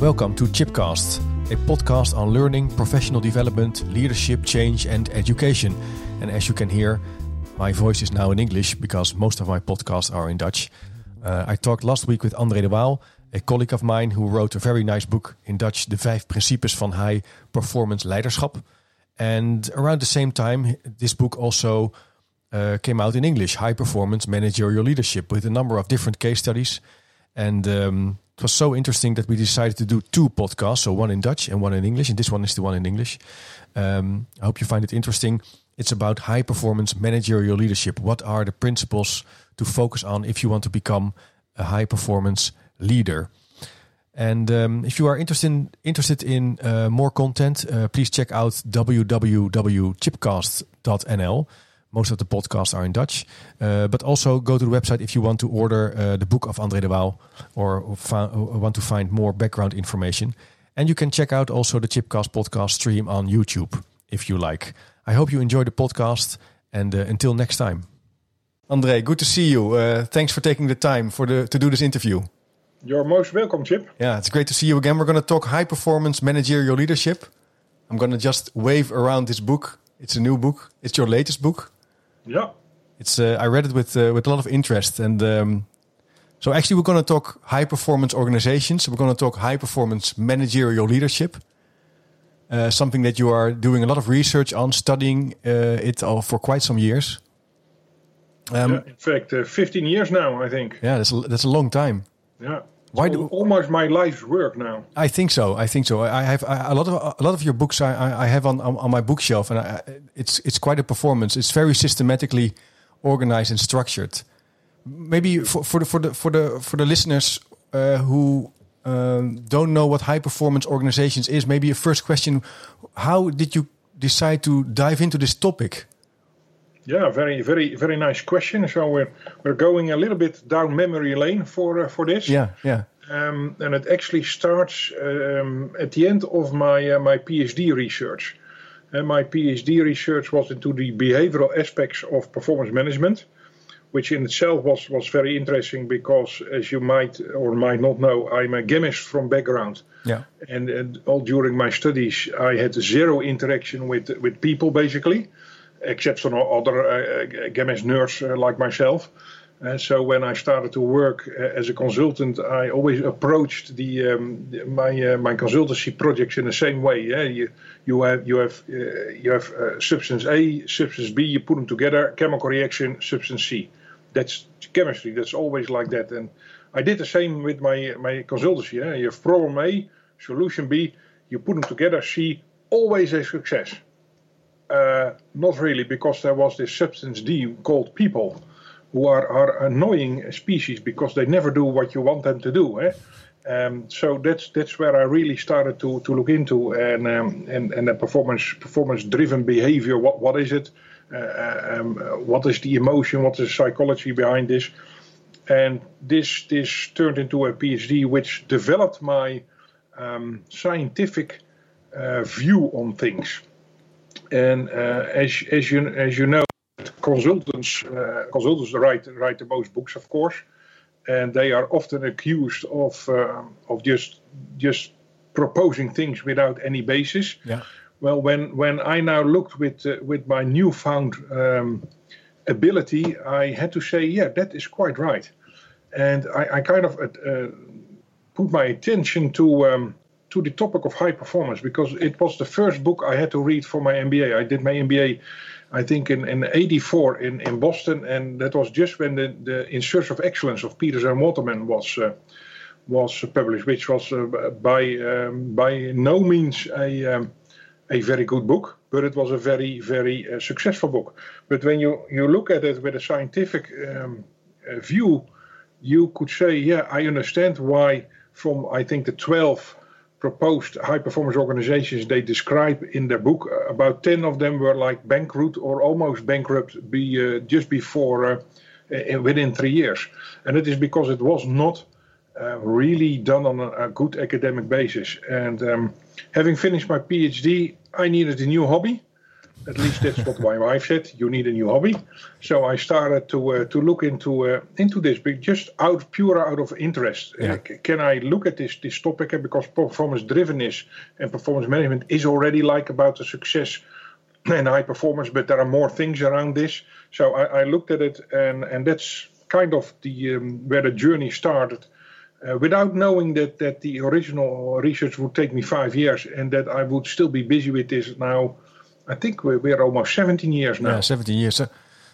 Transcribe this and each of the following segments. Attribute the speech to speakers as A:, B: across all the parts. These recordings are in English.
A: Welcome to Chipcast, a podcast on learning, professional development, leadership, change, and education. And as you can hear, my voice is now in English because most of my podcasts are in Dutch. Uh, I talked last week with André de Waal, a colleague of mine who wrote a very nice book in Dutch, De Vijf Principes van High Performance Leiderschap. And around the same time, this book also uh, came out in English, High Performance Managerial Leadership, with a number of different case studies. And um, it was so interesting that we decided to do two podcasts, so one in Dutch and one in English, and this one is the one in English. Um, I hope you find it interesting. It's about high performance managerial leadership. What are the principles to focus on if you want to become a high performance leader? And um, if you are interested in, interested in uh, more content, uh, please check out www.chipcast.nl. Most of the podcasts are in Dutch, uh, but also go to the website if you want to order uh, the book of André de Waal or, or want to find more background information. And you can check out also the Chipcast podcast stream on YouTube if you like. I hope you enjoy the podcast, and uh, until next time. André, good to see you. Uh, thanks for taking the time for the to do this interview.
B: You're most welcome, Chip.
A: Yeah, it's great to see you again. We're going to talk high performance managerial leadership. I'm going to just wave around this book. It's a new book. It's your latest book.
B: Yeah.
A: It's uh, I read it with uh, with a lot of interest, and um, so actually we're going to talk high performance organizations. We're going to talk high performance managerial leadership. Uh, something that you are doing a lot of research on, studying uh, it for quite some years.
B: Um, yeah, in fact, uh, 15 years now, I think.
A: Yeah, that's a, that's a long time.
B: Yeah. Why do almost my life's work now?
A: I think so. I think so. I have I, a lot of a lot of your books. I, I have on, on, on my bookshelf, and I, it's it's quite a performance. It's very systematically organized and structured. Maybe for, for the for the for the for the listeners uh, who um, don't know what high performance organizations is, maybe a first question: How did you decide to dive into this topic?
B: Yeah, very, very, very nice question. So we're we're going a little bit down memory lane for uh, for this.
A: Yeah, yeah.
B: Um, and it actually starts um, at the end of my uh, my PhD research. And uh, my PhD research was into the behavioral aspects of performance management, which in itself was was very interesting because, as you might or might not know, I'm a chemist from background.
A: Yeah.
B: And, and all during my studies, I had zero interaction with with people basically except for other uh, GEMS nerds uh, like myself. And so when I started to work uh, as a consultant, I always approached the, um, my uh, my consultancy projects in the same way. Yeah, you you have you have uh, you have uh, substance A, substance B. You put them together, chemical reaction, substance C. That's chemistry. That's always like that. And I did the same with my my consultancy. Yeah, you have problem A, solution B. You put them together, C. Always a success. Uh, not really, because there was this substance D called people, who are, are annoying species because they never do what you want them to do. Eh? Um, so that's that's where I really started to, to look into and um, and and the performance performance driven behavior. What what is it? Uh, um, what is the emotion? What is the psychology behind this? And this this turned into a PhD, which developed my um, scientific uh, view on things. And uh, as as you as you know, consultants uh, consultants write write the most books, of course, and they are often accused of uh, of just just proposing things without any basis.
A: Yeah.
B: Well, when when I now looked with uh, with my newfound um, ability, I had to say, yeah, that is quite right, and I, I kind of uh, put my attention to um, to the topic of high performance because it was the first book I had to read for my MBA. I did my MBA, I think, in, in 84 in, in Boston, and that was just when the, the In Search of Excellence of Peters and Waterman was. Uh, was published, which was uh, by um, by no means a um, a very good book, but it was a very very uh, successful book. But when you you look at it with a scientific um, uh, view, you could say, yeah, I understand why from I think the 12 proposed high performance organizations they describe in their book, uh, about 10 of them were like bankrupt or almost bankrupt be, uh, just before uh, within three years. And it is because it was not uh, really done on a, a, good academic basis. And um, having finished my PhD, I needed a new hobby. At least that's what my wife said. You need a new hobby. So I started to uh, to look into uh, into this, but just out pure out of interest.
A: Yeah.
B: Uh, can I look at this this topic? Uh, Because performance drivenness and performance management is already like about the success and high performance, but there are more things around this. So I, I looked at it, and and that's kind of the um, where the journey started. Uh, without knowing that, that the original research would take me five years and that I would still be busy with this now. I think we're, we're almost 17 years now.
A: Yeah, 17 years. So,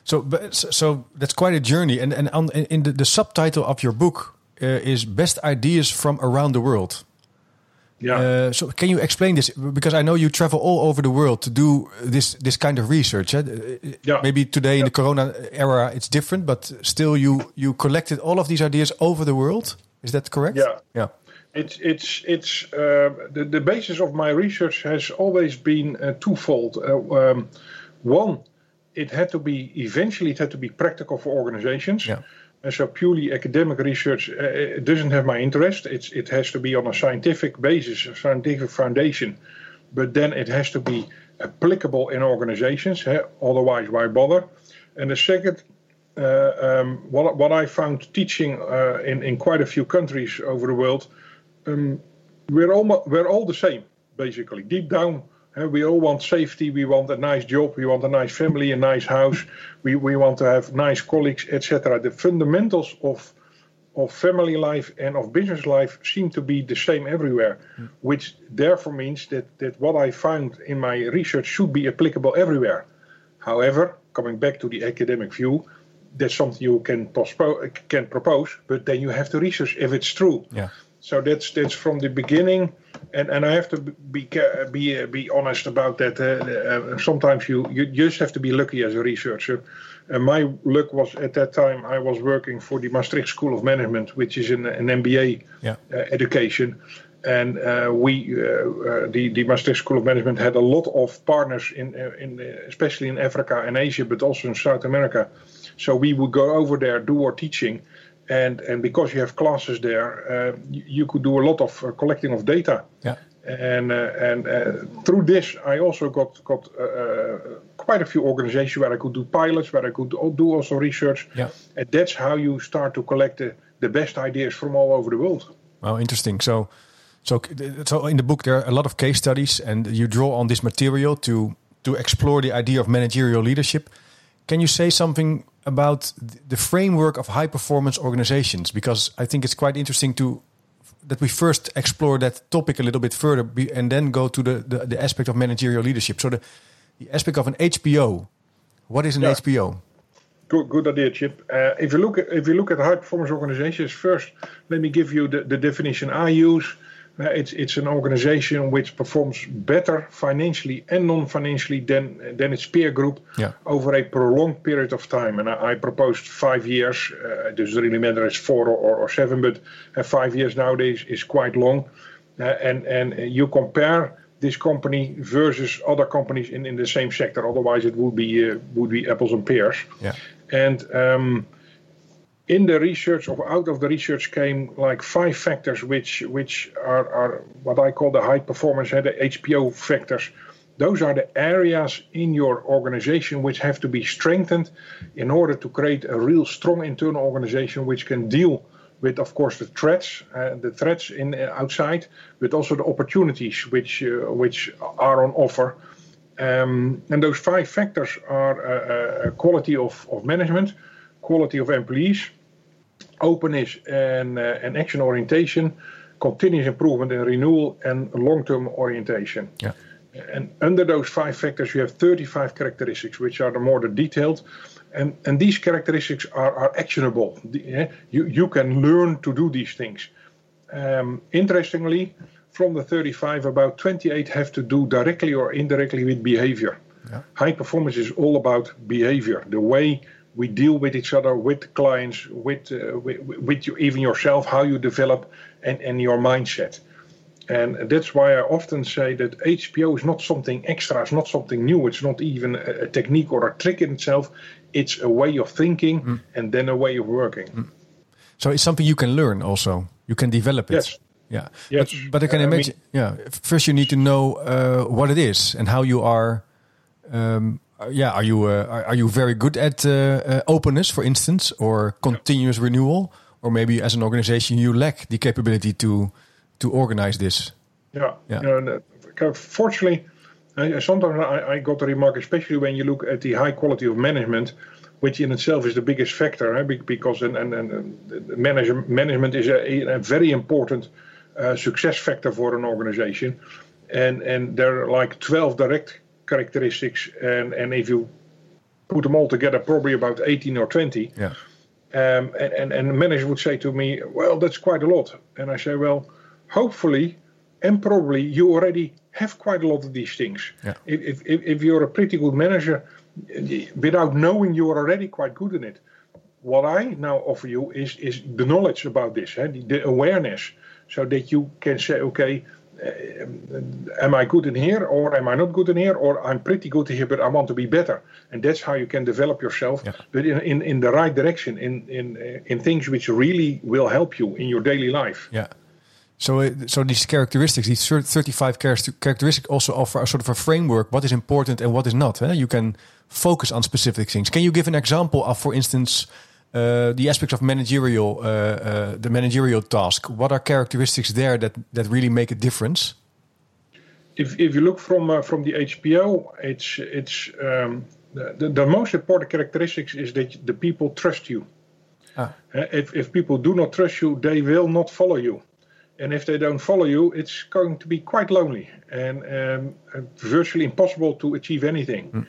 A: so, so, that's quite a journey. And and on, in the, the subtitle of your book uh, is "Best Ideas from Around the World."
B: Yeah.
A: Uh, so, can you explain this? Because I know you travel all over the world to do this this kind of research. eh?
B: Yeah.
A: Maybe today in the Corona era it's different, but still you you collected all of these ideas over the world. Is that correct?
B: Yeah.
A: Yeah.
B: It's it's it's uh, the the basis of my research has always been uh, twofold. Uh, um, one, it had to be eventually it had to be practical for organizations.
A: Yeah.
B: And so purely academic research uh, it doesn't have my interest. It's it has to be on a scientific basis, a scientific foundation, but then it has to be applicable in organizations. Otherwise, why bother? And the second uh, um, what, what I found teaching uh, in, in quite a few countries over the world, um, we're, all, we're all the same, basically. Deep down, uh, we all want safety, we want a nice job, we want a nice family, a nice house, we, we want to have nice colleagues, etc. The fundamentals of, of family life and of business life seem to be the same everywhere, which therefore means that, that what I found in my research should be applicable everywhere. However, coming back to the academic view, that's something you can postpone, can propose, but then you have to research if it's true.
A: Yeah.
B: So that's that's from the beginning, and, and I have to be be be honest about that. Uh, uh, sometimes you you just have to be lucky as a researcher. And my luck was at that time I was working for the Maastricht School of Management, which is an, an MBA
A: Yeah.
B: uh, education. And uh, we, uh, uh, the, the Maastricht School of Management, had a lot of partners in, in especially in Africa and Asia, but also in South America. So we would go over there, do our teaching, and and because you have classes there, uh, you, you could do a lot of uh, collecting of data.
A: Yeah.
B: And uh, and uh, through this, I also got got uh, uh, quite a few organizations where I could do pilots, where I could do do also research.
A: Yeah.
B: And that's how you start to collect the, the best ideas from all over the world.
A: Well, interesting. So, so, so in the book there are a lot of case studies, and you draw on this material to to explore the idea of managerial leadership. Can you say something about the framework of high performance organizations? Because I think it's quite interesting to that we first explore that topic a little bit further, be- and then go to the the, the aspect of managerial leadership. So the the aspect of an HPO. What is an
B: Yeah.
A: HPO?
B: Good, good idea, Chip. Uh, if you look at if you look at high performance organizations, first let me give you the, the definition I use. Uh, it's it's an organization which performs better financially and non-financially than than its peer group
A: Yeah.
B: over a prolonged period of time. And I, I proposed five years. Uh, it doesn't really matter it's four or, or seven, but uh, five years nowadays is quite long. Uh, and and you compare this company versus other companies in, in the same sector. Otherwise, it would be uh, would be apples and pears.
A: Yeah.
B: And um, in the research, or out of the research, came like five factors, which which are, are what I call the high performance, uh, the HPO factors. Those are the areas in your organization which have to be strengthened in order to create a real strong internal organization which can deal with, of course, the threats, uh, the threats in uh, outside, but also the opportunities which uh, which are on offer. Um, and those five factors are quality of, of management, quality of employees, openness and, uh, and action orientation, continuous improvement and renewal, and long-term orientation.
A: Yeah.
B: And under those five factors, you have 35 characteristics, which are the more the detailed. And, and these characteristics are, are actionable. The- eh, you, you can learn to do these things. Um, interestingly, from the 35, about 28 have to do directly or indirectly with behavior.
A: Yeah.
B: High performance is all about behavior, the way we deal with each other, with clients, with, uh, with, with you, even yourself, how you develop, and, and your mindset. And that's why I often say that HPO is not something extra, it's not something new, it's not even a, a technique or a trick in itself. It's a way of thinking and then a way of working.
A: So it's something you can learn also. You can develop it.
B: Yes.
A: Yeah.
B: Yes.
A: But, but I can
B: Uh, I
A: imagine. yeah. First, you need to know uh, what it is and how you are Um, yeah, are you uh, are, are you very good at uh, openness, for instance, or continuous yeah. renewal, or maybe as an organization you lack the capability to to organize this?
B: Yeah, yeah. fortunately, I, sometimes I, I, got the remark, especially when you look at the high quality of management, which in itself is the biggest factor, eh, because and, and, and management is a, a very important uh, success factor for an organization. And, and there are like 12 direct characteristics, and, and if you put them all together, probably about 18 or 20.
A: Yeah.
B: Um, and, and, and the manager would say to me, Well, that's quite a lot. And I say, Well, hopefully and probably you already have quite a lot of these things.
A: Yeah.
B: If, if, if you're a pretty good manager, without knowing you're already quite good in it, what I now offer you is, is the knowledge about this, the, the awareness, so that you can say, okay, am I good in here or am I not good in here or I'm pretty good here but I want to be better and that's how you can develop yourself
A: yeah.
B: but in, in, in the right direction in, in, uh, in things which really will help you in your daily life
A: yeah so, uh, so these characteristics, these 35 characteristics also offer a sort of a framework, what is important and what is not. Eh? You can focus on specific things. Can you give an example of, for instance, uh, the aspects of managerial, uh, uh, the managerial task? What are characteristics there that, that really make a difference?
B: If, if you look from uh, from the HPO, it's it's um, the, the most important characteristics is that the people trust you.
A: Ah.
B: If if people do not trust you, they will not follow you and if they don't follow you, it's going to be quite lonely and um, virtually impossible to achieve anything. Mm.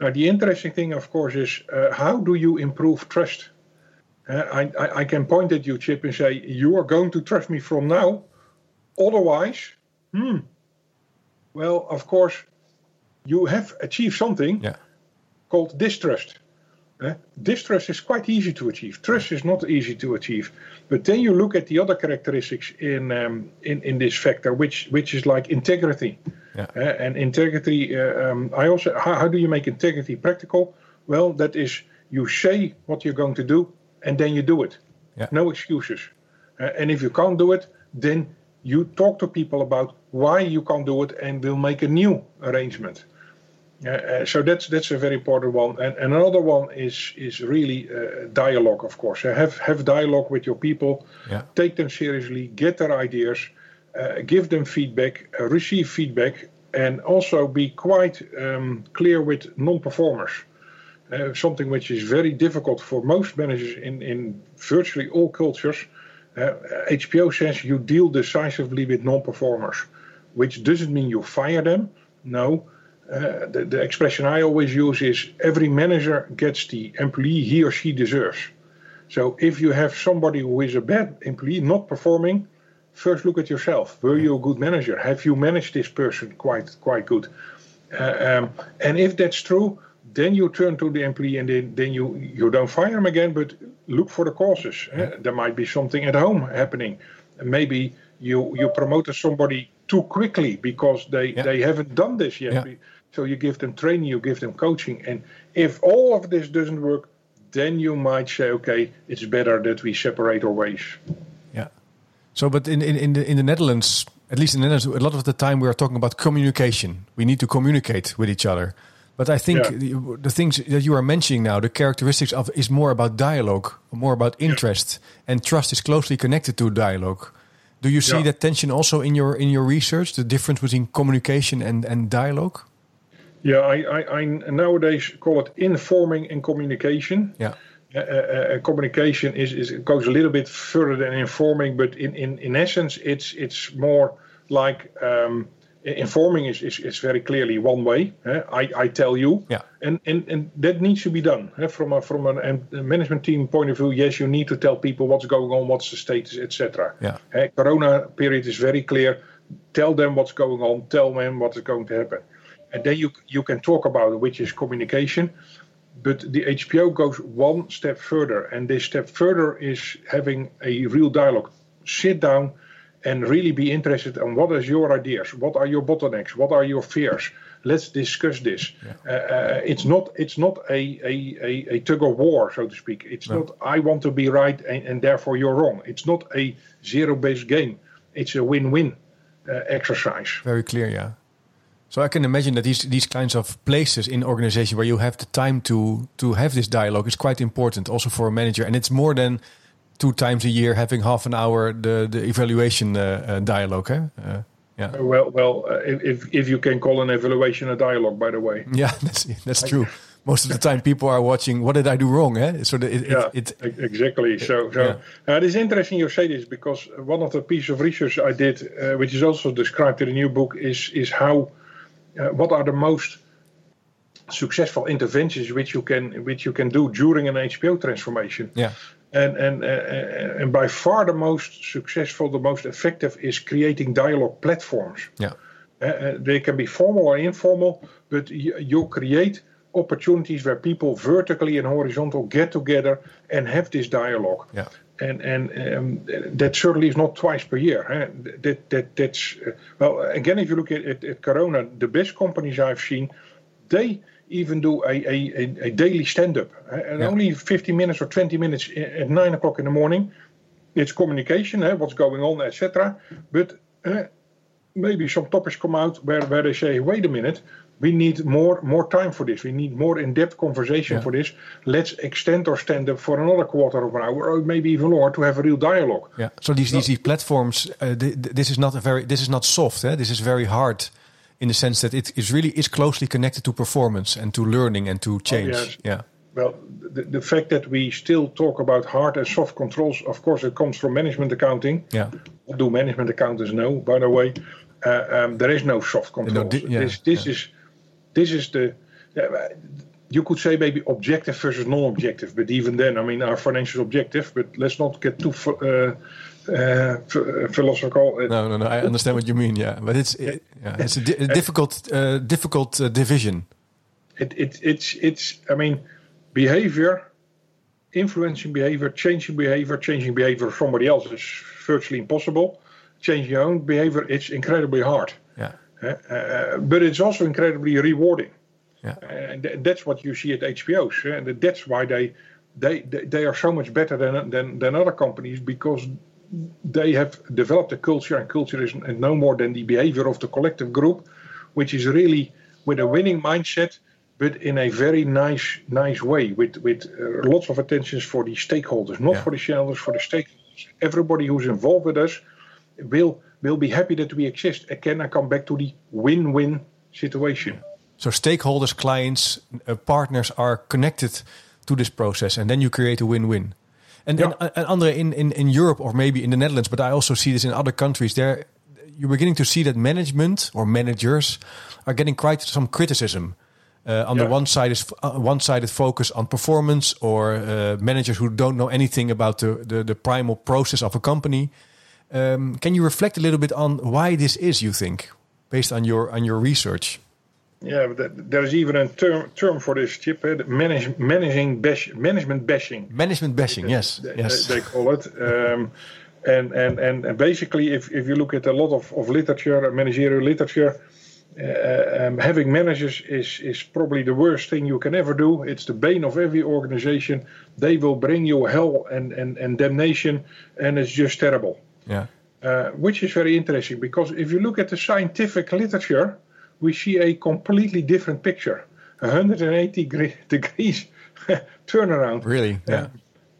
B: Now, the interesting thing, of course, is uh, how do you improve trust? I, I, I, can point at you, Chip, and say, You are going to trust me from now. Otherwise, hmm, well, of course, you have achieved something
A: yeah.
B: called distrust. Uh, distrust is quite easy to achieve. Trust is not easy to achieve. But then you look at the other characteristics in um, in, in this factor, which which is like integrity.
A: Yeah. Uh,
B: and integrity, uh, um, I also how, how do you make integrity practical? Well, that is you say what you're going to do, and then you do it.
A: Yeah.
B: No excuses. Uh, and if you can't do it, then you talk to people about why you can't do it, and we'll make a new arrangement. Uh, so that's that's a very important one, and, and another one is is really uh, dialogue, of course. Uh, have have dialogue with your people,
A: yeah.
B: take them seriously, get their ideas, uh, give them feedback, uh, receive feedback, and also be quite um, clear with non-performers. Uh, something which is very difficult for most managers in in virtually all cultures. HPO says you deal decisively with non-performers, which doesn't mean you fire them. No uh, the, the expression I always use is every manager gets the employee he or she deserves. So if you have somebody who is a bad employee not performing, first look at yourself. Were you a good manager? Have you managed this person quite quite good? Uh, um, and if that's true, then you turn to the employee and then, then you you don't fire him again, but look for the causes. Uh, there might be something at home happening. Maybe you you promoted somebody too quickly because they yeah. they haven't done this yet.
A: Yeah.
B: So you give them training, you give them coaching. And if all of this doesn't work, then you might say, okay, it's better that we separate our ways.
A: Yeah. So, but in, in, in, the, in the Netherlands, at least in the Netherlands, a lot of the time we are talking about communication. We need to communicate with each other. But I think yeah. the, the, things that you are mentioning now, the characteristics of is more about dialogue, more about interest, yeah. and trust is closely connected to dialogue. Do you see yeah. that tension also in your in your research? The difference between communication and and dialogue?
B: Yeah, I, I, I nowadays call it informing and communication.
A: Yeah.
B: Uh, uh, uh, communication is, is goes a little bit further than informing, but in, in, in essence, it's it's more like um, informing is, is, is very clearly one way. Uh, I, I tell you,
A: yeah.
B: and, and, and that needs to be done uh, from a from a management team point of view. Yes, you need to tell people what's going on, what's the status, etc.
A: Yeah.
B: Uh, corona period is very clear. Tell them what's going on. Tell them what is going to happen and then you you can talk about it, which is communication. But the HPO goes one step further, and this step further is having a real dialogue. Sit down and really be interested in what is your ideas, what are your bottlenecks, what are your fears. Let's discuss this.
A: Yeah.
B: Uh, uh, it's not it's not a, a, a, a, tug of war, so to speak. It's no. not I want to be right and, and, therefore you're wrong. It's not a zero-based game. It's a win-win uh, exercise.
A: Very clear, yeah. So I can imagine that these these kinds of places in organization where you have the time to to have this dialogue is quite important, also for a manager. And it's more than two times a year having half an hour the the evaluation uh, uh, dialogue. Eh? Uh,
B: yeah. Well, well, uh, if if you can call an evaluation a dialogue, by the way.
A: Yeah, that's that's true most of the time people are watching what did i do wrong eh? so
B: the, it, yeah it, it, exactly so so yeah. uh, it is interesting you say this because one of the pieces of research i did uh, which is also described in the new book is is how uh, what are the most successful interventions which you can which you can do during an hpo transformation
A: yeah
B: and and uh, and by far the most successful the most effective is creating dialogue platforms
A: yeah
B: uh, they can be formal or informal but you, you create opportunities where people vertically and horizontal get together and have this dialogue.
A: Yeah.
B: And and um, that certainly is not twice per year. Huh? That that that's uh, well again if you look at, at, at Corona, the best companies I've seen, they even do a, a, a daily stand-up and yeah. only 15 minutes or 20 minutes at 9 o'clock in the morning it's communication what's going on etc but uh, maybe some topics come out where, where they say wait a minute we need more more time for this. We need more in-depth conversation yeah. for this. Let's extend our stand-up for another quarter of an hour, or maybe even longer, to have a real dialogue.
A: Yeah. So these these, these platforms, uh, this is not a very this is not soft. Eh? This is very hard, in the sense that it is really is closely connected to performance and to learning and to oh, change. Oh, yes. Yeah.
B: Well, the, the fact that we still talk about hard and soft controls, of course, it comes from management accounting.
A: Yeah.
B: Do management accountants know? By the way, uh, um, there is no soft controls. No, yeah, this this yeah. is this is the you could say maybe objective versus non-objective, but even then, I mean, our financial objective. But let's not get too uh, uh, philosophical.
A: No, no, no. I understand what you mean. Yeah, but it's it, yeah, it's a, di a difficult, uh, difficult uh, division.
B: It, it, it's, it's. I mean, behavior, influencing behavior, changing behavior, changing behavior of somebody else is virtually impossible. Changing your own behavior, it's incredibly hard.
A: Yeah.
B: Uh, but it's also incredibly rewarding.
A: Yeah.
B: And th- that's what you see at HPOs. And that's why they, they, they are so much better than, than, than other companies because they have developed a culture, and culture is no more than the behavior of the collective group, which is really with a winning mindset, but in a very nice, nice way, with with uh, lots of attentions for the stakeholders, not yeah. for the shareholders, for the stakeholders. Everybody who's involved with us will will be happy that we exist. Again, I come back to the win-win situation.
A: So stakeholders, clients, uh, partners are connected to this process, and then you create a win-win. And, yeah. and, and Andre, in, in, in Europe or maybe in the Netherlands, but I also see this in other countries, there you're beginning to see that management or managers are getting quite some criticism. Uh, on yeah. the one side is uh, one-sided focus on performance, or uh, managers who don't know anything about the, the, the primal process of a company. Um, can you reflect a little bit on why this is? You think, based on your on your research?
B: Yeah, there's even a term term for this, Chip. Uh, manage, managing bash, management bashing.
A: Management bashing, yes,
B: they,
A: yes.
B: They, call it. Um, and, and, and, and basically, if, if you look at a lot of, of literature, managerial literature, uh, um, having managers is, is probably the worst thing you can ever do. It's the bane of every organization. They will bring you hell and, and, and damnation, and it's just terrible.
A: Yeah.
B: Uh, which is very interesting because if you look at the scientific literature, we see a completely different picture. 180 degrees turnaround.
A: Really? Yeah. Uh,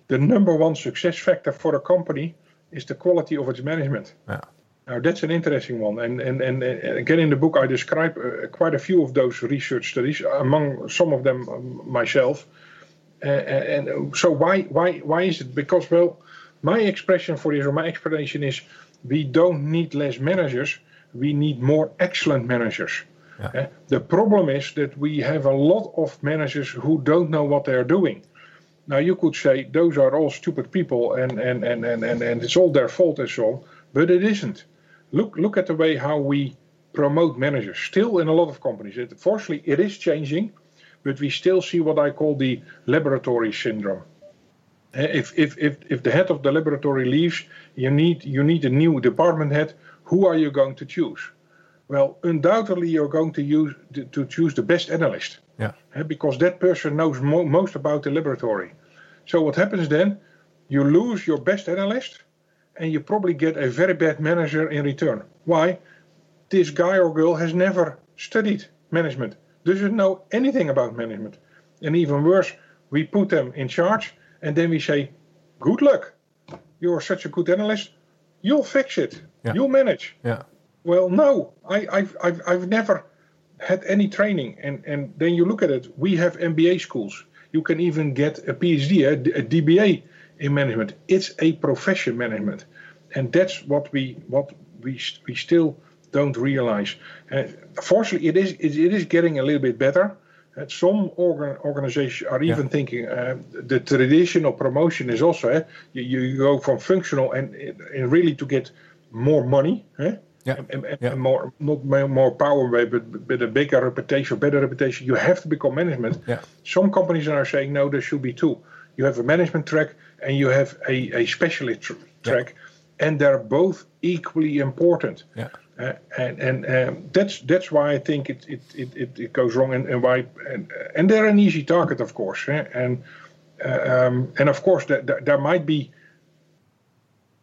B: the number one success factor for a company is the quality of its management.
A: Yeah.
B: Now that's an interesting one, and and and, again in the book I describe uh, quite a few of those research studies, among some of them um, myself. Uh, and so why why why is it? Because well, my expression for this, or my explanation is, we don't need less managers. We need more excellent managers.
A: Yeah.
B: The problem is that we have a lot of managers who don't know what they're doing. Now you could say those are all stupid people and, and, and, and, and, and it's all their fault and so on, but it isn't. Look look at the way how we promote managers. Still in a lot of companies. It, fortunately it is changing, but we still see what I call the laboratory syndrome. Eh, if, if, if, if the head of the laboratory leaves, you need, you need a new department head. Who are you going to choose? Well, undoubtedly, you're going to use to choose the best analyst.
A: Yeah.
B: Because that person knows mo- most about the laboratory. So what happens then? You lose your best analyst, and you probably get a very bad manager in return. Why? This guy or girl has never studied management, doesn't know anything about management. And even worse, we put them in charge and then we say, good luck. You're such a good analyst. You'll fix it.
A: Yeah.
B: You'll manage.
A: Yeah.
B: Well, no, I, I've, I've, I've never had any training. And, and then you look at it, we have MBA schools. You can even get a PhD, a, a DBA in management. It's a profession management. And that's what we what we we still don't realize. Uh, fortunately, it is it, it is getting a little bit better. Some organ, organizations are even
A: Yeah.
B: thinking uh, the traditional promotion is also uh, you, you go from functional and, and really to get more money. eh?
A: Yeah.
B: and, and-
A: Yeah.
B: and more not more, power but, but a bigger reputation better reputation you have to become management
A: Yeah.
B: some companies are saying no there should be two you have a management track and you have a, a specialist tr- track and they're both equally important
A: Yeah.
B: Uh, and and um, that's that's why I think it it, it, it, it goes wrong and, and why and, and they're an easy target of course eh? and uh, um, and of course there, there, there might be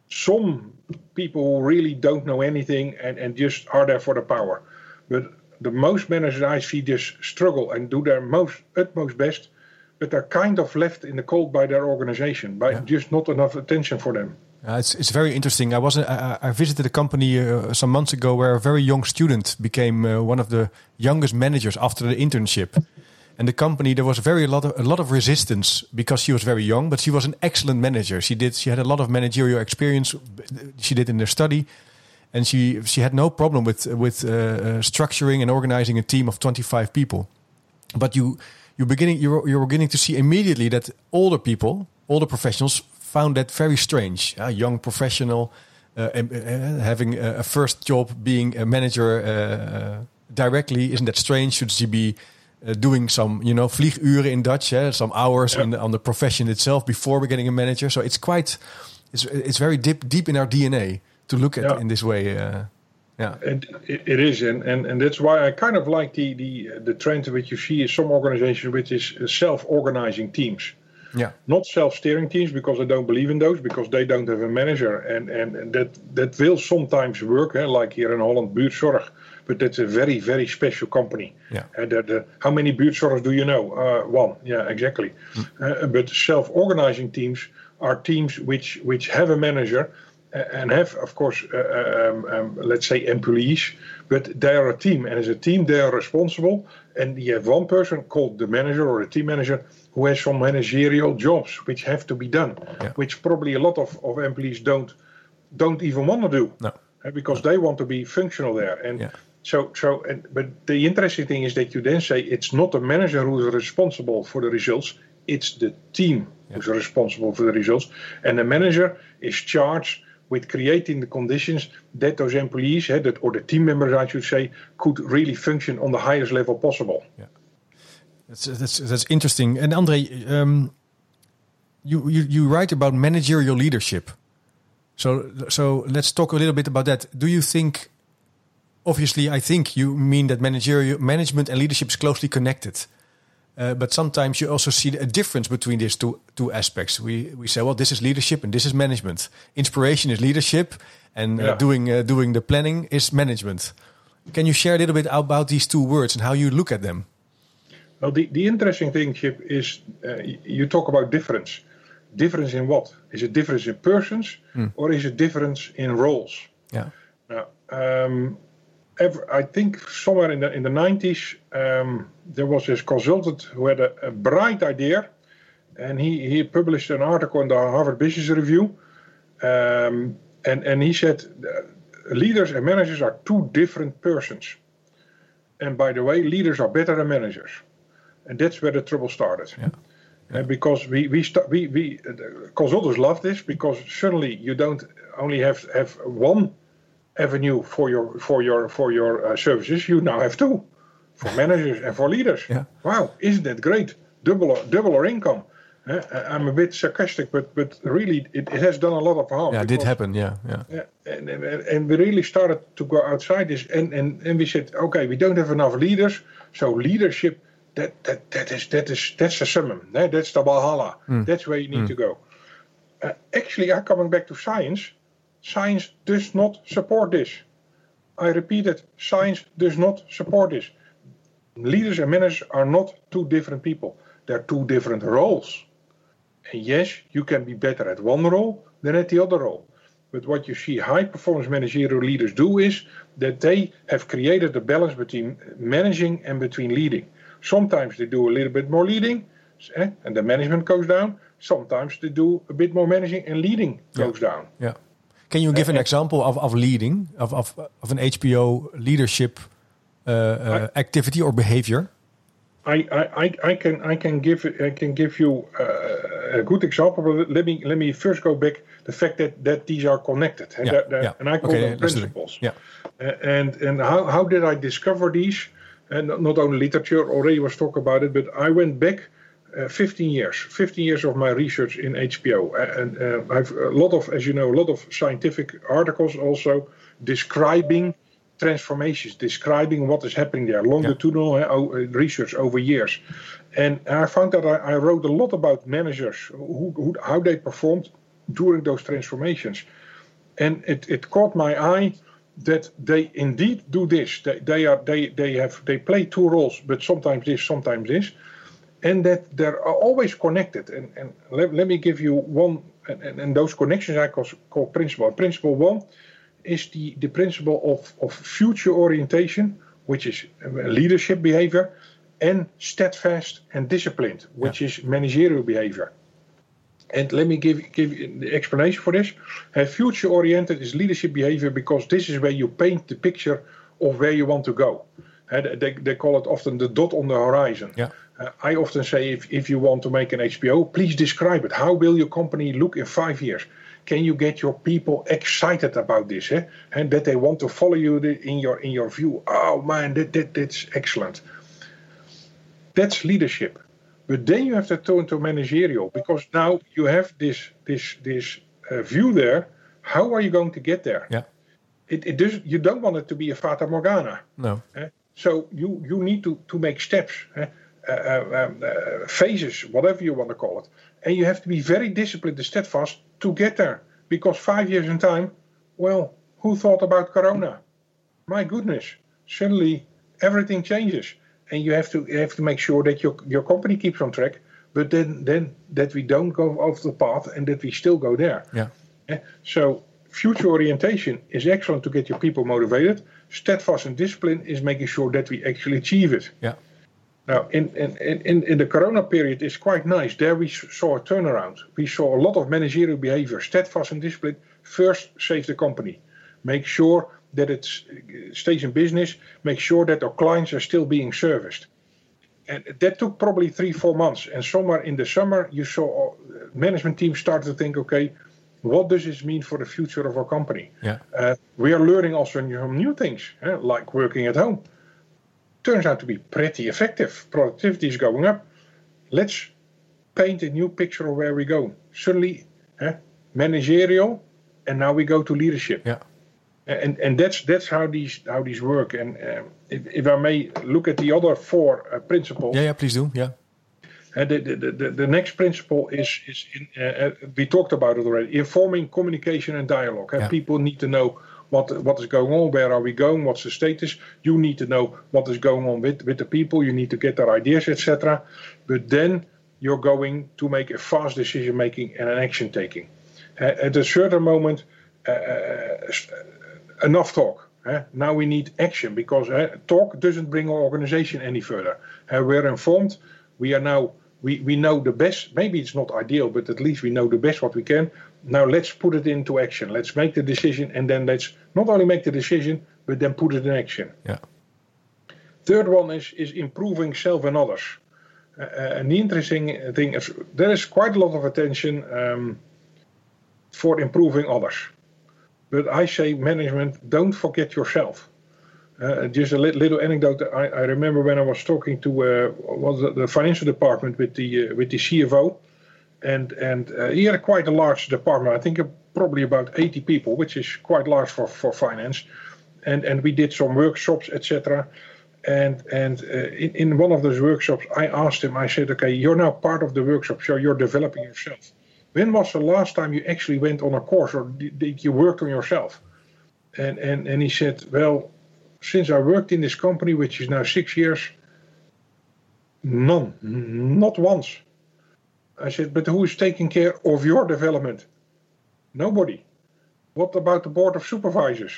B: some people who really don't know anything and, and just are there for the power. But the most managers I see just struggle and do their most utmost best, but they're kind of left in the cold by their organization, by just not enough attention for them.
A: Uh, it's it's very interesting. I was I, I visited a company uh, some months ago where a very young student became uh, one of the youngest managers after the internship. And the company there was very lot of a lot of resistance because she was very young, but she was an excellent manager. She did she had a lot of managerial experience. She did in her study, and she she had no problem with with uh, uh, structuring and organizing a team of twenty five people. But you you're beginning you're you're beginning to see immediately that older people, older professionals found that very strange. A young professional uh, uh, having a, first job being a manager uh, directly isn't that strange? Should she be uh, doing some you know vlieguren in Dutch, eh? some hours in, on the profession itself before we're getting a manager? So it's quite it's it's very deep deep in our DNA to look at
B: Yeah.
A: in this way. Uh, yeah,
B: And it, it is, and, and, and that's why I kind of like the, the, the trend which you see in some organizations, which is self organizing teams.
A: Yeah,
B: not self-steering teams because I don't believe in those because they don't have a manager. And and, and that that will sometimes work eh, like here in Holland buurtzorg. But that's a very very special company.
A: Yeah.
B: uh, how many buurtzorgers do you know? Uh, one. Yeah exactly. Uh, but self-organizing teams are teams which which have a manager uh, and have of course uh, um, um, let's say employees. But they are a team. And as a team they are responsible and you have one person called the manager or the team manager who has some managerial jobs which have to be done
A: Yeah.
B: which probably a lot of, of employees don't don't even want to do
A: no,
B: uh, because they want to be functional there and
A: Yeah.
B: so so and but the interesting thing is that you then say it's not the manager who's responsible for the results it's the team who's responsible for the results and the manager is charged with creating the conditions that those employees that, or the team members i should say could really function on the highest level possible
A: That's that's that's interesting. And Andre, um, you, you you write about managerial leadership. So so let's talk a little bit about that. Do you think? Obviously, I think you mean that managerial management and leadership is closely connected. Uh, but sometimes you also see a difference between these two two aspects. We we say, well, this is leadership and this is management. Inspiration is leadership, and uh, doing uh, doing the planning is management. Can you share a little bit about these two words and how you look at them?
B: Well, the, the interesting thing, Chip, is uh, you talk about difference. Difference in what? Is it difference in persons or is it difference in roles?
A: Yeah.
B: Now, um, ever, I think somewhere in the in the 90s, um, there was this consultant who had a, a bright idea, and he, he published an article in the Harvard Business Review, um, and and he said uh, leaders and managers are two different persons. And by the way, leaders are better than managers, and that's where the trouble started.
A: Yeah.
B: Uh, because we we, sta- we we uh, consultants love this because suddenly you don't only have have one avenue for your for your for your uh, services. You now have two for managers and for leaders.
A: Yeah.
B: Wow, isn't that great? Double double our income. Uh, I'm a bit sarcastic, but but really it, it has done a lot of harm.
A: Yeah, it did happen. Yeah, yeah.
B: yeah, and, and, and we really started to go outside this, and, and, and we said, okay, we don't have enough leaders, so leadership, that that that is that is that's the summum, that's the Valhalla, that's where you need to go. Uh, actually, I'm coming back to science. Science does not support this. I repeat it, science does not support this. Leaders and managers are not two different people. They're two different roles. And yes, you can be better at one role than at the other role. But what you see high performance managerial leaders do is that they have created a balance between managing and between leading. Sometimes they do a little bit more leading eh, and the management goes down. Sometimes they do a bit more managing and leading goes
A: yeah.
B: down.
A: Yeah. Can you give an example of, of leading, of, of, of an HPO leadership uh, activity or behavior?
B: I, I, I can I can give I can give you uh, a good example. But let me let me first go back the fact that, that these are connected and,
A: yeah,
B: that, that,
A: yeah.
B: and I call
A: okay,
B: them principles.
A: Yeah.
B: And and how, how did I discover these? And not only literature already was talk about it, but I went back uh, 15 years, 15 years of my research in HPO, and uh, I've a lot of, as you know, a lot of scientific articles also describing transformations, describing what is happening there, longitudinal yeah. research over years. And I found that I, I wrote a lot about managers, who, who, how they performed during those transformations. And it, it caught my eye that they indeed do this. They, they are they, they have they play two roles, but sometimes this, sometimes this, and that they're always connected. And, and let, let me give you one, and, and those connections I call, call principle. Principle one is the, the principle of, of future orientation, which is leadership behavior, and steadfast and disciplined, which yeah. is managerial behavior. And let me give give the explanation for this. Uh, future oriented is leadership behavior because this is where you paint the picture of where you want to go. Uh, they, they call it often the dot on the horizon.
A: Yeah.
B: Uh, I often say if, if you want to make an HPO, please describe it. How will your company look in five years? Can you get your people excited about this? Eh? And that they want to follow you in your in your view. Oh man, that, that that's excellent. That's leadership. But then you have to turn to managerial because now you have this this this uh, view there. How are you going to get there?
A: Yeah.
B: It, it does, you don't want it to be a fata morgana.
A: No.
B: Eh? So you you need to to make steps, eh? uh, um, uh, phases, whatever you want to call it, and you have to be very disciplined and steadfast to get there. Because five years in time, well, who thought about Corona? My goodness, suddenly everything changes and you have to you have to make sure that your your company keeps on track, but then then that we don't go off the path and that we still go there.
A: Yeah.
B: yeah? So future orientation is excellent to get your people motivated. Steadfast and discipline is making sure that we actually achieve it.
A: Yeah.
B: Now, in, in, in, in the Corona period, it's quite nice. There we saw a turnaround. We saw a lot of managerial behavior, steadfast and discipline. First, save the company. Make sure that it stays in business, make sure that our clients are still being serviced. And that took probably three, four months. And somewhere in the summer, you saw uh, management teams start to think, okay, what does this mean for the future of our company?
A: Yeah.
B: Uh, we are learning also new things, eh, like working at home. Turns out to be pretty effective. Productivity is going up. Let's paint a new picture of where we go. Suddenly, eh, managerial, and now we go to leadership.
A: Yeah
B: and and that's that's how these how these work. And uh, if, if, I may look at the other four uh, principles.
A: Yeah, yeah, please do. Yeah.
B: And the, the, the, the next principle is is in, uh, we talked about it already. Informing communication and dialogue. Yeah. People need to know what what is going on, where are we going, what's the status. You need to know what is going on with with the people. You need to get their ideas, etc. But then you're going to make a fast decision making and an action taking. at a certain moment, uh, enough talk. Eh? Now we need action because eh, talk doesn't bring our organization any further. We're informed. We are now we, we know the best. Maybe it's not ideal, but at least we know the best what we can. Now let's put it into action. Let's make the decision, and then let's not only make the decision, but then put it in action.
A: Yeah.
B: Third one is is improving self and others. Uh, and the interesting thing is there is quite a lot of attention um, for improving others. But I say, management, don't forget yourself. Uh, just a li- little anecdote. I, I, remember when I was talking to uh, was the, the, financial department with the uh, with the CFO, and and uh, he had quite a large department. I think probably about 80 people, which is quite large for, for finance. And and we did some workshops, etc. And and uh, in, in one of those workshops, I asked him. I said, "Okay, you're now part of the workshop, so you're developing yourself." When was the last time you actually went on a course or did you worked on yourself? And, and, and he said, Well, since I worked in this company, which is now six years, none, not once. I said, But who is taking care of your development? Nobody. What about the board of supervisors?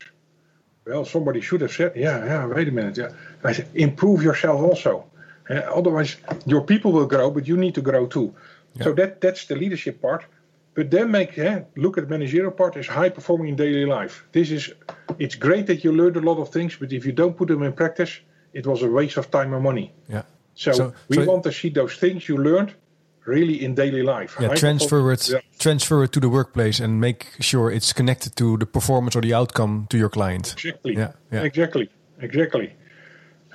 B: Well, somebody should have said, Yeah, yeah, wait a minute. Yeah. I said, Improve yourself also. Uh, otherwise, your people will grow, but you need to grow too. Yeah. So that that's the leadership part. But then make yeah, look at the managerial part as high performing in daily life. This is it's great that you learned a lot of things, but if you don't put them in practice, it was a waste of time and money.
A: Yeah.
B: So, so we so want to see those things you learned really in daily life.
A: Yeah, transfer it, yeah. transfer it to the workplace and make sure it's connected to the performance or the outcome to your client.
B: Exactly. Yeah, yeah. exactly, exactly.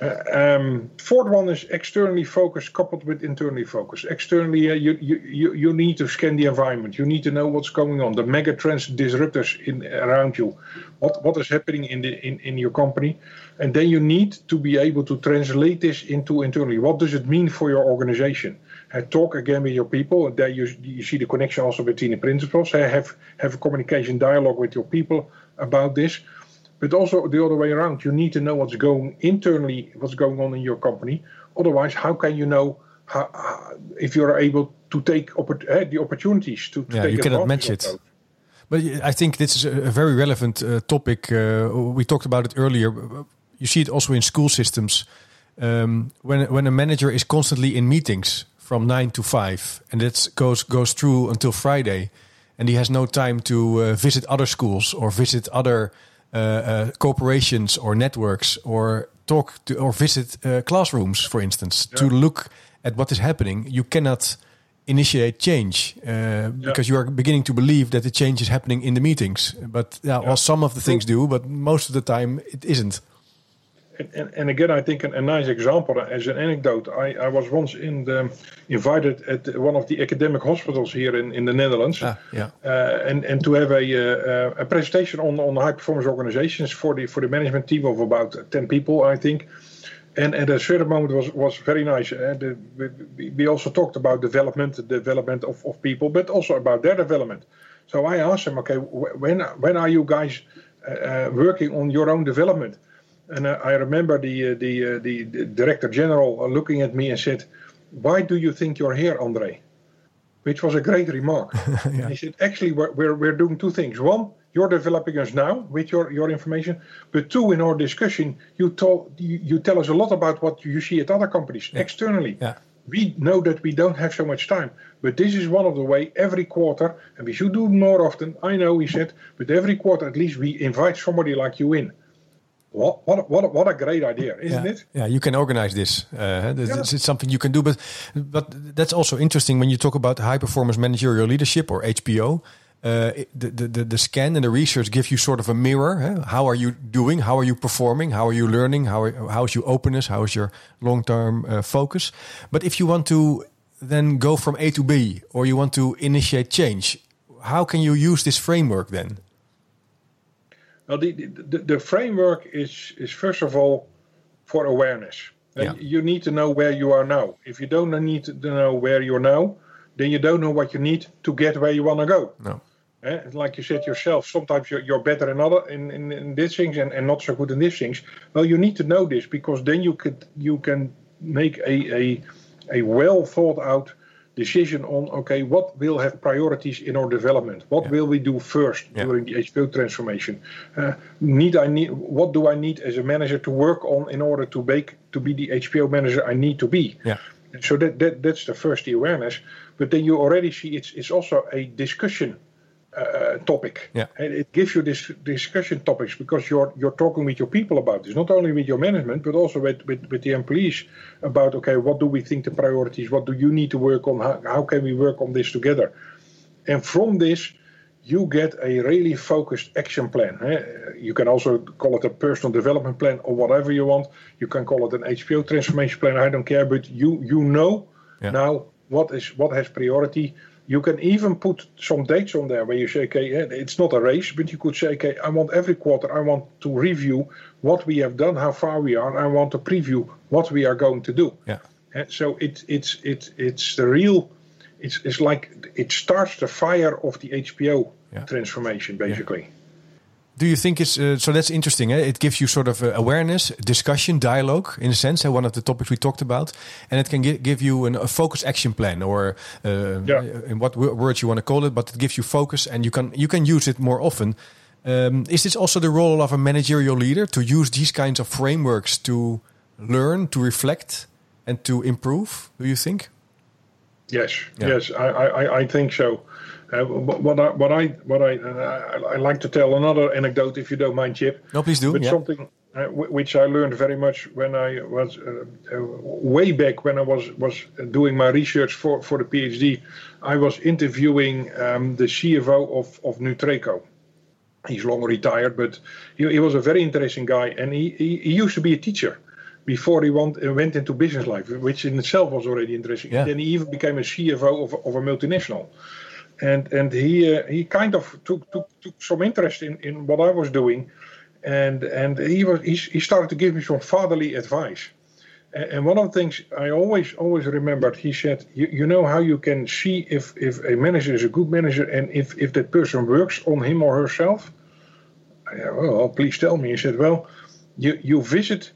B: Uh, um, fourth one is externally focused coupled with internally focused. Externally, uh, you, you, you need to scan the environment. You need to know what's going on, the mega trends, disruptors in around you, what, what is happening in, the, in, in your company. And then you need to be able to translate this into internally. What does it mean for your organization? Uh, talk again with your people. There you, you see the connection also between the principles. Uh, have, have a communication dialogue with your people about this but also the other way around. You need to know what's going internally, what's going on in your company. Otherwise, how can you know how, how, if you're able to take oppor- uh, the opportunities to, to
A: yeah,
B: take
A: you cannot match it. Those. But I think this is a very relevant uh, topic. Uh, we talked about it earlier. You see it also in school systems. Um, when when a manager is constantly in meetings from nine to five, and that goes goes through until Friday, and he has no time to uh, visit other schools or visit other uh, uh, corporations or networks or talk to or visit uh, classrooms, for instance, yeah. to look at what is happening. You cannot initiate change uh, because you are beginning to believe that the change is happening in the meetings. But yeah, well, some of the things do, but most of the time it isn't
B: and, and again, I think a, a, nice example as an anecdote. I, I was once in the, invited at one of the academic hospitals here in, in the Netherlands,
A: ah, yeah.
B: uh, and and to have a uh, a presentation on on high performance organizations for the for the management team of about ten people, I think. And at a certain moment was was very nice. Uh, the, we, we also talked about development, the development of, of people, but also about their development. So I asked him, okay, when when are you guys uh, uh, working on your own development? And I remember the, uh, the, uh, the, the director general looking at me and said, "Why do you think you're here, Andre?" Which was a great remark. yeah. He said, "Actually, we're, we're we're doing two things. One, you're developing us now with your, your information. But two, in our discussion, you told you, you tell us a lot about what you see at other companies yeah. externally.
A: Yeah.
B: We know that we don't have so much time, but this is one of the way every quarter, and we should do more often. I know, he said, but every quarter at least we invite somebody like you in. What, what, what, what a great idea, isn't
A: yeah.
B: it?
A: Yeah, you can organize this. Uh, this yeah. It's something you can do, but but that's also interesting when you talk about high performance managerial leadership or HPO. Uh, the, the, the scan and the research give you sort of a mirror. Huh? How are you doing? How are you performing? How are you learning? How are, how is your openness? How is your long term uh, focus? But if you want to then go from A to B, or you want to initiate change, how can you use this framework then?
B: Well, the, the, the framework is, is first of all for awareness. Yeah. You need to know where you are now. If you don't need to know where you're now, then you don't know what you need to get where you want to go.
A: No.
B: Eh? Like you said yourself, sometimes you're, you're better in other in, in, in these things and, and not so good in these things. Well, you need to know this because then you could you can make a a, a well thought out decision on okay what will have priorities in our development what yeah. will we do first yeah. during the hpo transformation uh, need i need what do i need as a manager to work on in order to make to be the hpo manager i need to be
A: yeah
B: so that, that that's the first the awareness but then you already see it's it's also a discussion uh, topic.
A: Yeah.
B: And it gives you this discussion topics because you're you're talking with your people about this, not only with your management, but also with, with, with the employees about okay, what do we think the priorities? What do you need to work on? How, how can we work on this together? And from this, you get a really focused action plan. You can also call it a personal development plan or whatever you want. You can call it an HPO transformation plan. I don't care, but you you know yeah. now what is what has priority you can even put some dates on there where you say, okay, eh, it's not a race, but you could say, okay, I want every quarter, I want to review what we have done, how far we are, I want to preview what we are going to do.
A: Yeah.
B: And so it, it's it's it's the real, it's it's like it starts the fire of the HPO yeah. transformation, basically. Yeah.
A: Do you think it's uh, so? That's interesting. Eh? It gives you sort of uh, awareness, discussion, dialogue, in a sense. Eh? One of the topics we talked about, and it can gi give you an, a focus action plan, or uh, yeah. in what words you want to call it, but it gives you focus, and you can you can use it more often. Um, is this also the role of a managerial leader to use these kinds of frameworks to learn, to reflect, and to improve? Do you think?
B: Yes, yeah. yes, I, I, I think so. Uh, what I what I what I, uh, I like to tell another anecdote, if you don't mind, Chip.
A: No, please do.
B: But
A: yeah.
B: something uh, which I learned very much when I was uh, uh, way back when I was was doing my research for for the PhD. I was interviewing um, the CFO of of Nutreco. He's long retired, but he, he was a very interesting guy, and he, he, he used to be a teacher before he went, went into business life, which in itself was already interesting. Yeah. Then he even became a CFO of, of a multinational and and he uh, he kind of took, took took some interest in, in what I was doing, and and he was he, he started to give me some fatherly advice. And, one of the things I always always remembered, he said, you, you know how you can see if if a manager is a good manager and if if that person works on him or herself. I, well, please tell me. He said, well, you you visit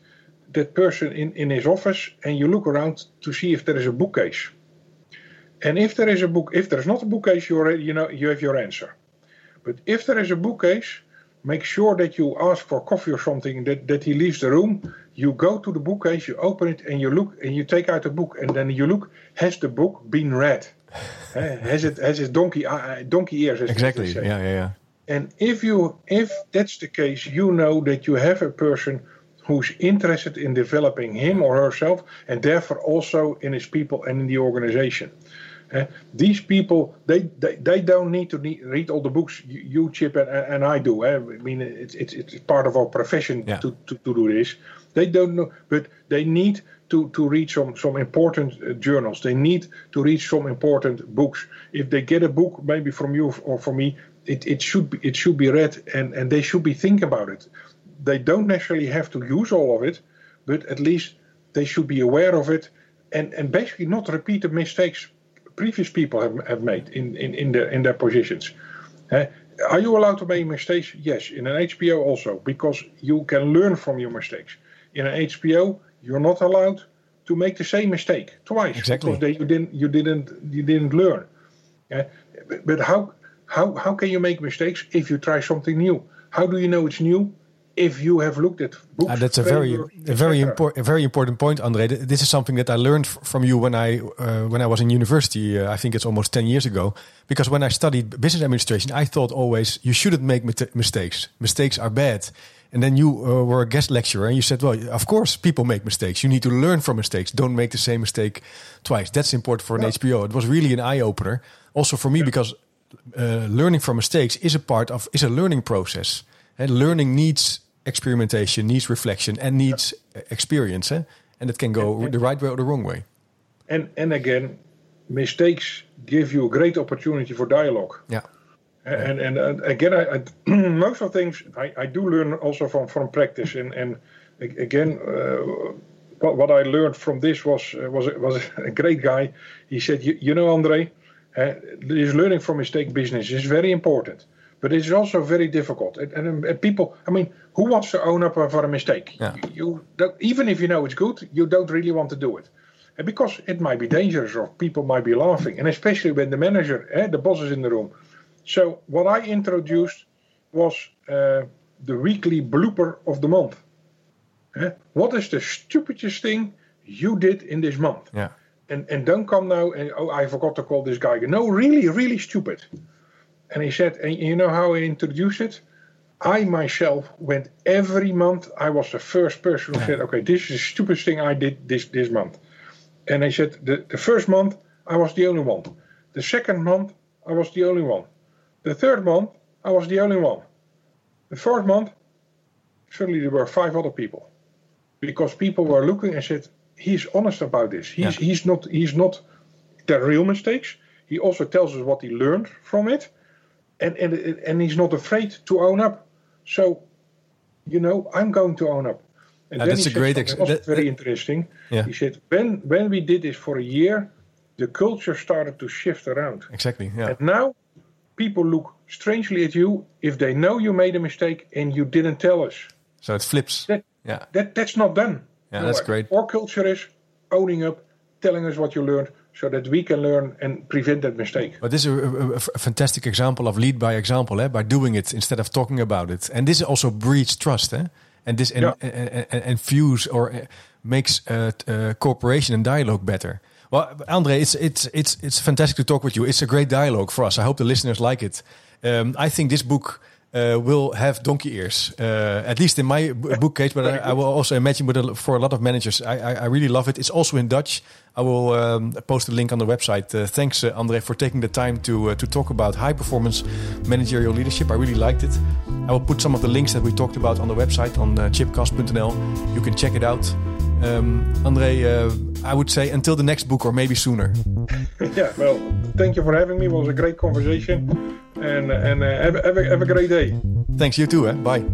B: that person in, in his office and you look around to see if there is a bookcase and if there is a book, if there is not a bookcase, you already you know you have your answer. But if there is a bookcase, make sure that you ask for coffee or something. That that he leaves the room. You go to the bookcase, you open it, and you look, and you take out the book, and then you look. Has the book been read? uh, has it has it donkey uh, donkey ears?
A: Exactly. Yeah, yeah, yeah.
B: And if you if that's the case, you know that you have a person who's interested in developing him or herself, and therefore also in his people and in the organization. Uh, these people, they, they, they don't need to need, read all the books you, you Chip, and, and I do. Uh, I mean, it's, it's, it's part of our profession yeah. to, to, to do this. They don't know, but they need to, to read some, some important uh, journals. They need to read some important books. If they get a book, maybe from you or from me, it, it should be it should be read, and, and they should be thinking about it. They don't necessarily have to use all of it, but at least they should be aware of it, and, and basically not repeat the mistakes previous people have, have made in, in, in, their, in their positions. Uh, are you allowed to make mistakes? Yes, in an HPO also, because you can learn from your mistakes. In an HPO, you're not allowed to make the same mistake twice
A: exactly.
B: because they, you didn't you didn't you didn't learn. Uh, but, but how how how can you make mistakes if you try something new? How do you know it's new? If you have looked at books.
A: Uh, that's a very, a very important, a very important point, Andre. This is something that I learned from you when I uh, when I was in university. Uh, I think it's almost ten years ago. Because when I studied business administration, I thought always you shouldn't make mistakes. Mistakes are bad. And then you uh, were a guest lecturer, and you said, "Well, of course, people make mistakes. You need to learn from mistakes. Don't make the same mistake twice. That's important for an yeah. HPO." It was really an eye opener, also for me, yeah. because uh, learning from mistakes is a part of is a learning process. And learning needs experimentation, needs reflection, and needs yeah. experience. Eh? And it can go and, and, the right way or the wrong way.
B: And and again, mistakes give you a great opportunity for dialogue.
A: Yeah.
B: And and, and again, I, I, most of things I, I do learn also from from practice. And and again, uh, what what I learned from this was uh, was was a great guy. He said, you, you know, Andre, uh, this learning from mistake business is very important but it's also very difficult. And, and, and, people, I mean, who wants to own up for a mistake?
A: Yeah.
B: You, you even if you know it's good, you don't really want to do it. And because it might be dangerous or people might be laughing, and especially when the manager, eh, the boss is in the room. So what I introduced was uh, the weekly blooper of the month. Eh? What is the stupidest thing you did in this month?
A: Yeah.
B: And and don't come now and oh I forgot to call this guy. No, really, really stupid. And he said, and you know how he introduced it? I myself went every month. I was the first person who said, okay, this is the stupidest thing I did this, this month. And he said, the, the first month, I was the only one. The second month, I was the only one. The third month, I was the only one. The fourth month, suddenly there were five other people. Because people were looking and said, he's honest about this. He's, yeah. he's not, he's not the real mistakes. He also tells us what he learned from it and, and, and he's not afraid to own up. So, you know, I'm going to own up.
A: And uh, that's a great ex-
B: that, very interesting.
A: Yeah.
B: He said, when, when we did this for a year, the culture started to shift around.
A: Exactly. Yeah.
B: And now people look strangely at you if they know you made a mistake and you didn't tell us.
A: So it flips.
B: That,
A: yeah.
B: That, that's not done.
A: Yeah, no, that's great.
B: Our culture is owning up, telling us what you learned, so that we can learn and prevent that mistake.
A: But this is a, a, a fantastic example of lead by example, eh? by doing it instead of talking about it. And this also breeds trust, eh? and this yeah. and, and, and, fuse or uh, makes uh, uh, cooperation and dialogue better. Well, Andre, it's it's it's it's fantastic to talk with you. It's a great dialogue for us. I hope the listeners like it. Um, I think this book uh, will have donkey ears, uh, at least in my bookcase. But I, I, will also imagine a, for a lot of managers, I, I, I, really love it. It's also in Dutch. I will um, post a link on the website. Uh, thanks, uh, Andre, for taking the time to uh, to talk about high performance managerial leadership. I really liked it. I will put some of the links that we talked about on the website on uh, chipcast.nl. You can check it out. Um, Andre, uh, I would say until the next book or maybe sooner.
B: yeah, well, thank you for having me. It was a great conversation. And, and uh, have, have, a, have a great day.
A: Thanks, you too. Eh? Bye.